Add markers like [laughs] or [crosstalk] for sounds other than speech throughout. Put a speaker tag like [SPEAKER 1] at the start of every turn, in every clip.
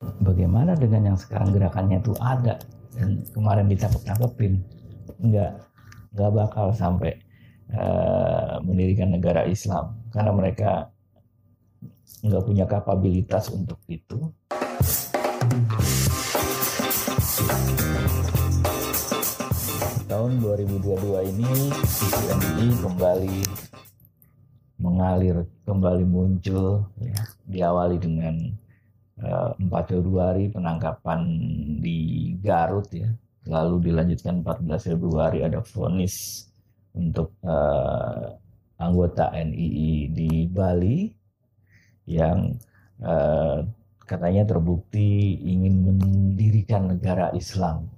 [SPEAKER 1] bagaimana dengan yang sekarang gerakannya itu ada dan kemarin ditangkap-tangkepin nggak nggak bakal sampai uh, mendirikan negara Islam karena mereka nggak punya kapabilitas untuk itu. Tahun 2022 ini isu MI kembali mengalir, kembali muncul, ya, diawali dengan eh, 4 Februari penangkapan di Garut ya, lalu dilanjutkan 14 Februari ada vonis untuk uh, anggota NII di Bali yang uh, katanya terbukti ingin mendirikan negara Islam.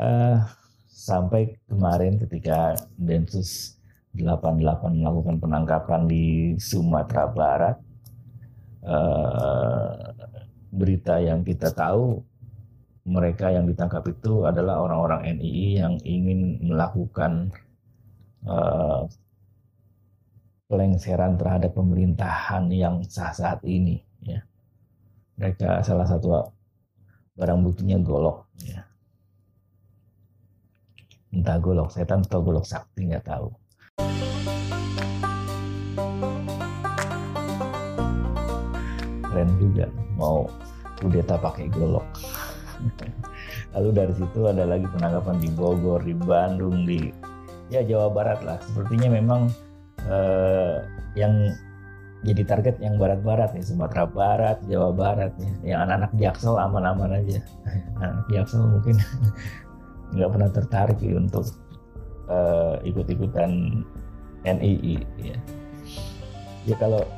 [SPEAKER 1] Uh, sampai kemarin ketika Densus 88 melakukan penangkapan di Sumatera Barat, uh, berita yang kita tahu mereka yang ditangkap itu adalah orang-orang NII yang ingin melakukan uh, pelengseran terhadap pemerintahan yang sah saat ini. Ya. Mereka salah satu barang buktinya golok. Ya. Entah golok setan atau golok sakti nggak tahu. Juga mau kudeta pakai golok. [laughs] Lalu dari situ ada lagi penangkapan di Bogor, di Bandung, di ya Jawa Barat lah. Sepertinya memang eh, yang jadi target yang barat-barat nih Sumatera Barat, Jawa Barat ya. Yang anak-anak Jaksel aman-aman aja. [laughs] Anak Jaksel mungkin [laughs] nggak pernah tertarik ya untuk uh, ikut-ikutan NII ya. Ya kalau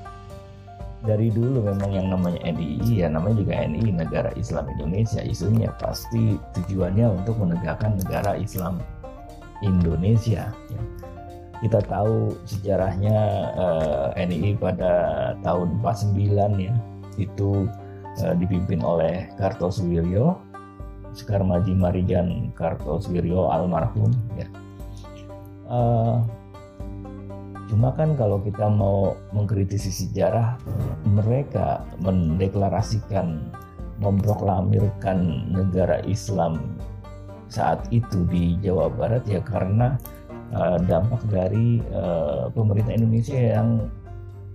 [SPEAKER 1] dari dulu memang yang namanya NII ya namanya juga NII Negara Islam Indonesia isunya pasti tujuannya untuk menegakkan negara Islam Indonesia ya. kita tahu sejarahnya uh, eh, NII pada tahun 49 ya itu uh, dipimpin oleh Kartosuwiryo Sekarmaji Marijan Kartosuwiryo almarhum ya uh, Cuma kan kalau kita mau mengkritisi sejarah, mereka mendeklarasikan, memproklamirkan negara Islam saat itu di Jawa Barat ya karena uh, dampak dari uh, pemerintah Indonesia yang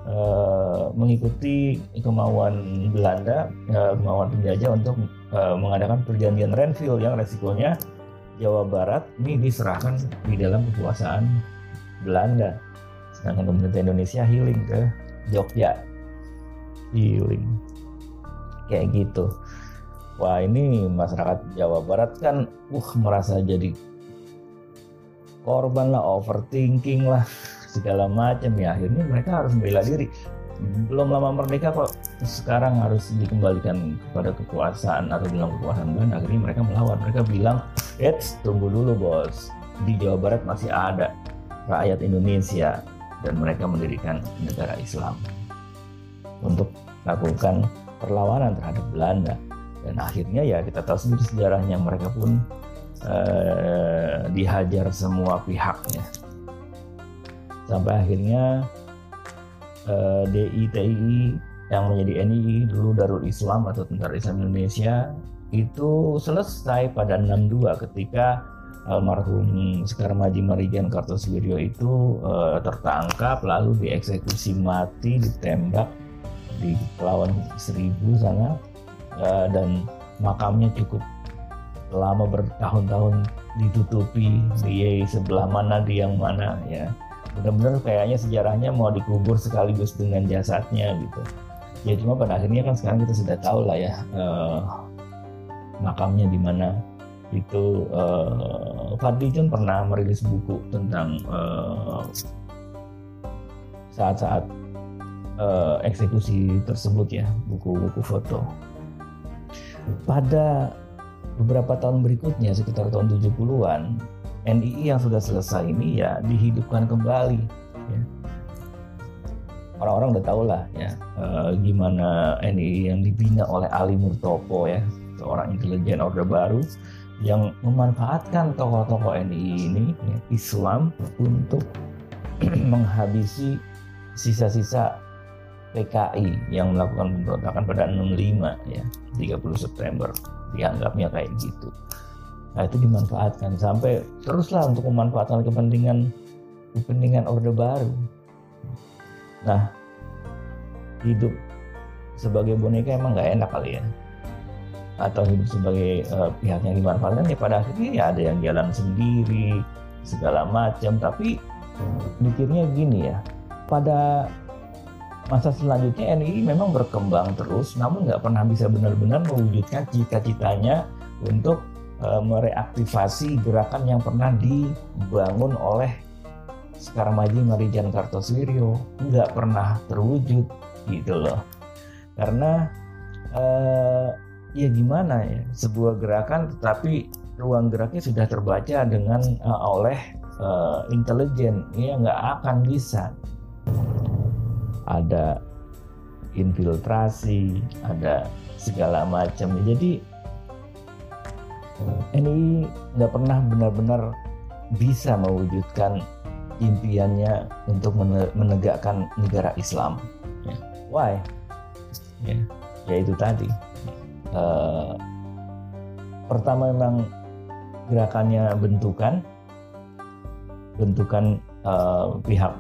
[SPEAKER 1] uh, mengikuti kemauan Belanda, uh, kemauan penjajah untuk uh, mengadakan perjanjian Renville yang resikonya Jawa Barat ini diserahkan di dalam kekuasaan Belanda sedangkan pemerintah Indonesia healing ke Jogja. Healing. Kayak gitu. Wah ini masyarakat Jawa Barat kan uh merasa jadi korban lah overthinking lah [laughs] segala macam. Ya akhirnya mereka harus membela diri. Belum lama merdeka kok sekarang harus dikembalikan kepada kekuasaan atau dalam kekuasaan Belanda akhirnya mereka melawan. Mereka bilang Eits, tunggu dulu bos. Di Jawa Barat masih ada rakyat Indonesia dan mereka mendirikan negara Islam untuk melakukan perlawanan terhadap Belanda. Dan akhirnya ya kita tahu sendiri sejarahnya mereka pun eh, dihajar semua pihaknya. Sampai akhirnya eh, DITI yang menjadi NII dulu Darul Islam atau Tentara Islam Indonesia itu selesai pada 62 ketika almarhum Sekar Maji Marijan Kartosuwiryo itu uh, tertangkap lalu dieksekusi mati ditembak di Pelawan Seribu sana uh, dan makamnya cukup lama bertahun-tahun ditutupi. Di sebelah mana di yang mana ya. Benar-benar kayaknya sejarahnya mau dikubur sekaligus dengan jasadnya gitu. Ya cuma pada akhirnya kan sekarang kita sudah tahu lah ya uh, makamnya di mana itu uh, Fadli John pernah merilis buku tentang saat-saat uh, uh, eksekusi tersebut ya buku-buku foto pada beberapa tahun berikutnya sekitar tahun 70-an NII yang sudah selesai ini ya dihidupkan kembali ya. orang-orang udah tahu lah ya uh, gimana NII yang dibina oleh Ali Murtopo ya seorang intelijen orde baru yang memanfaatkan tokoh-tokoh NI ini ya, Islam untuk [clears throat] menghabisi sisa-sisa PKI yang melakukan pemberontakan pada 65 ya 30 September. Dianggapnya kayak gitu. Nah itu dimanfaatkan. Sampai teruslah untuk memanfaatkan kepentingan kepentingan orde baru. Nah hidup sebagai boneka emang nggak enak kali ya atau hidup sebagai uh, pihak yang dimanfaatkan ya pada akhirnya ya ada yang jalan sendiri segala macam. Tapi mikirnya gini ya pada masa selanjutnya NII memang berkembang terus, namun nggak pernah bisa benar-benar mewujudkan cita-citanya untuk e, mereaktivasi gerakan yang pernah dibangun oleh sekarang Maji Marijan Kartosuwiryo nggak pernah terwujud gitu loh. Karena e, ya gimana ya sebuah gerakan tetapi ruang geraknya sudah terbaca dengan e, oleh e, intelijen ya nggak akan bisa ada infiltrasi, ada segala macam. Jadi ini nggak pernah benar-benar bisa mewujudkan impiannya untuk menegakkan negara Islam. Ya. Why? Ya, ya itu tadi. Uh, pertama memang gerakannya bentukan, bentukan uh, pihak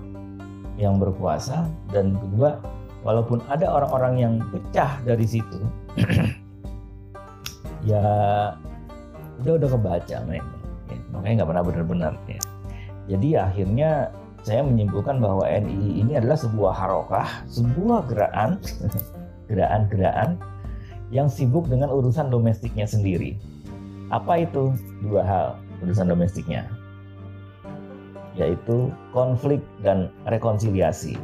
[SPEAKER 1] yang berkuasa. Dan kedua walaupun ada orang-orang yang pecah dari situ [clears throat] ya udah udah kebaca mereka. Ya, makanya nggak pernah benar-benar ya. jadi akhirnya saya menyimpulkan bahwa NII ini adalah sebuah harokah sebuah gerakan [laughs] gerakan-gerakan yang sibuk dengan urusan domestiknya sendiri. Apa itu? Dua hal urusan domestiknya. Yaitu konflik dan rekonsiliasi.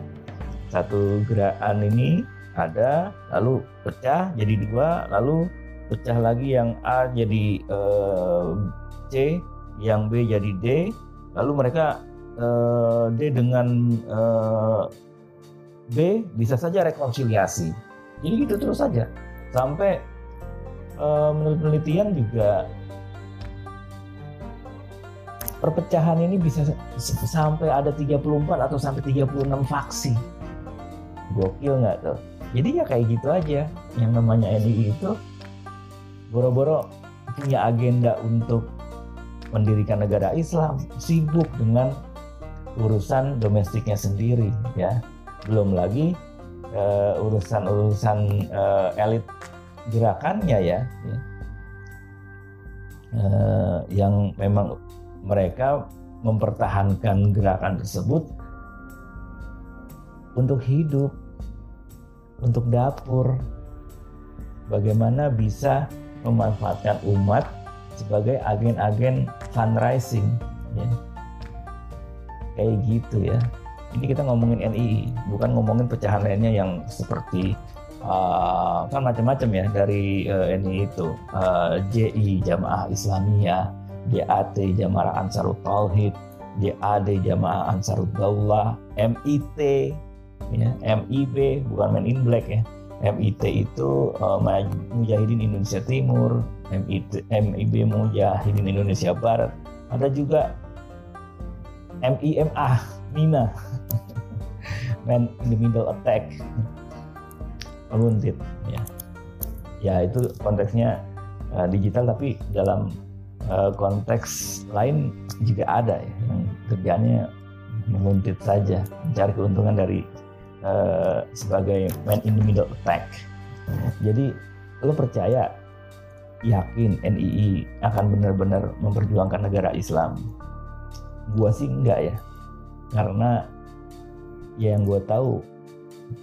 [SPEAKER 1] Satu gerakan ini ada, lalu pecah jadi dua, lalu pecah lagi yang A jadi eh, C, yang B jadi D, lalu mereka eh, D dengan eh, B bisa saja rekonsiliasi. Jadi gitu terus saja sampai eh, menurut penelitian juga perpecahan ini bisa sampai ada 34 atau sampai 36 faksi. Gokil nggak tuh? Jadi ya kayak gitu aja. Yang namanya NII itu boro-boro punya agenda untuk mendirikan negara Islam, sibuk dengan urusan domestiknya sendiri ya. Belum lagi uh, urusan-urusan uh, elit gerakannya ya. ya. Uh, yang memang mereka mempertahankan gerakan tersebut untuk hidup, untuk dapur, bagaimana bisa memanfaatkan umat sebagai agen-agen fundraising, ya. kayak gitu ya. Ini kita ngomongin NII, bukan ngomongin pecahan lainnya yang seperti uh, kan macam-macam ya dari uh, NII itu, uh, JI Jamaah Islamiyah, DAT Jamaah Ansarut Tauhid, DAD Jamaah Ansarut Daulah, MIT, ya, MIB bukan Men in Black ya. MIT itu uh, Mujahidin Indonesia Timur, MIT, MIB Mujahidin Indonesia Barat. Ada juga MIMA, MIMA, [laughs] Man in the Middle Attack, Meluntit. Ya, ya itu konteksnya uh, digital tapi dalam Eh, konteks lain juga ada ya yang kerjanya menguntit saja mencari keuntungan dari uh, sebagai man in the middle attack. Jadi lo percaya yakin NII akan benar-benar memperjuangkan negara Islam? Gua sih enggak ya, karena ya yang gue tahu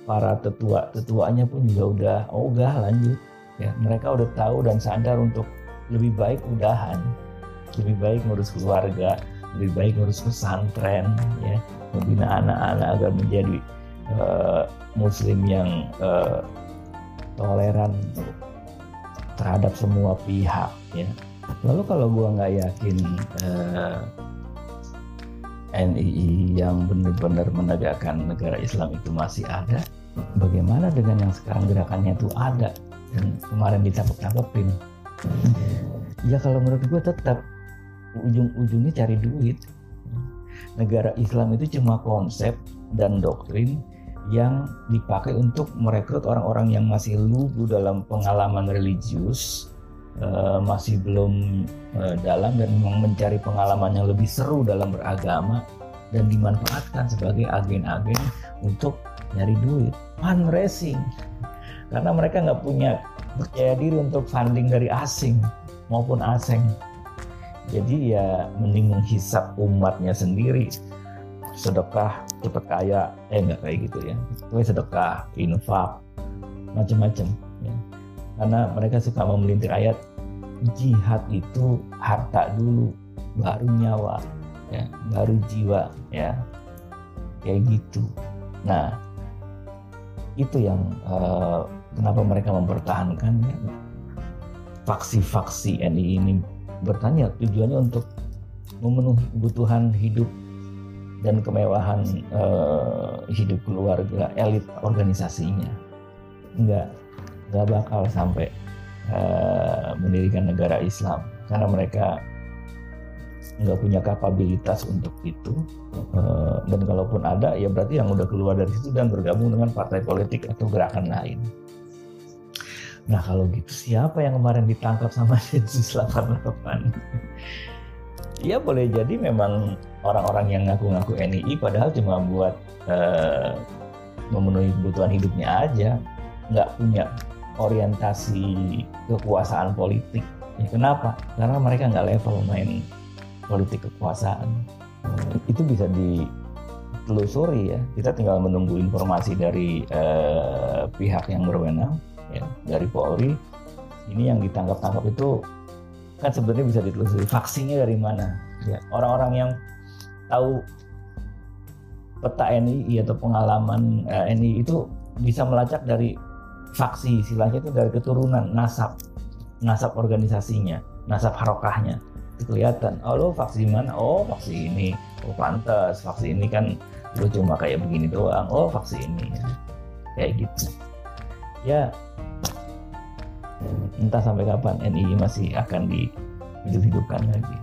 [SPEAKER 1] para tetua tetuanya pun juga udah ogah lanjut. Ya mereka udah tahu dan sadar untuk lebih baik udahan. Lebih baik ngurus keluarga lebih baik ngurus pesantren ya membina anak-anak agar menjadi uh, muslim yang uh, toleran terhadap semua pihak ya. Lalu kalau gua nggak yakin uh, NII yang benar-benar menegakkan negara Islam itu masih ada. Bagaimana dengan yang sekarang gerakannya itu ada? Dan kemarin ditangkap-tangkepin ya kalau menurut gue tetap ujung-ujungnya cari duit. Negara Islam itu cuma konsep dan doktrin yang dipakai untuk merekrut orang-orang yang masih lugu dalam pengalaman religius, uh, masih belum uh, dalam dan memang mencari pengalaman yang lebih seru dalam beragama dan dimanfaatkan sebagai agen-agen untuk nyari duit, fundraising. Karena mereka nggak punya percaya diri untuk funding dari asing maupun asing. Jadi ya mending menghisap umatnya sendiri sedekah cepat kaya eh enggak kayak gitu ya gue sedekah infak macam-macam. Karena mereka suka memelintir ayat jihad itu harta dulu baru nyawa ya baru jiwa ya. Kayak gitu. Nah itu yang uh, kenapa mereka mempertahankan ya. faksi-faksi NI ini bertanya tujuannya untuk memenuhi kebutuhan hidup dan kemewahan uh, hidup keluarga elit organisasinya. Nggak nggak bakal sampai uh, mendirikan negara Islam. Karena mereka nggak punya kapabilitas untuk itu uh, dan kalaupun ada ya berarti yang udah keluar dari situ dan bergabung dengan partai politik atau gerakan lain. Nah kalau gitu siapa yang kemarin ditangkap sama [laughs] Densus 88 ya boleh jadi memang orang-orang yang ngaku-ngaku NII padahal cuma buat uh, memenuhi kebutuhan hidupnya aja. Nggak punya orientasi kekuasaan politik. Ya kenapa? Karena mereka nggak level main politik kekuasaan. Itu bisa ditelusuri ya. Kita tinggal menunggu informasi dari uh, pihak yang berwenang ya dari Polri. Ini yang ditangkap-tangkap itu kan sebenarnya bisa ditelusuri vaksinnya dari mana. Ya orang-orang yang tahu peta NII atau pengalaman eh, NII itu bisa melacak dari faksi istilahnya itu dari keturunan nasab. Nasab organisasinya nasab harokahnya. Kelihatan. Oh lo faksi mana? Oh faksi ini. Oh pantas. Faksi ini kan lo cuma kayak begini doang. Oh faksi ini. Kayak gitu. Ya. Entah sampai kapan NII masih akan dihidup-hidupkan lagi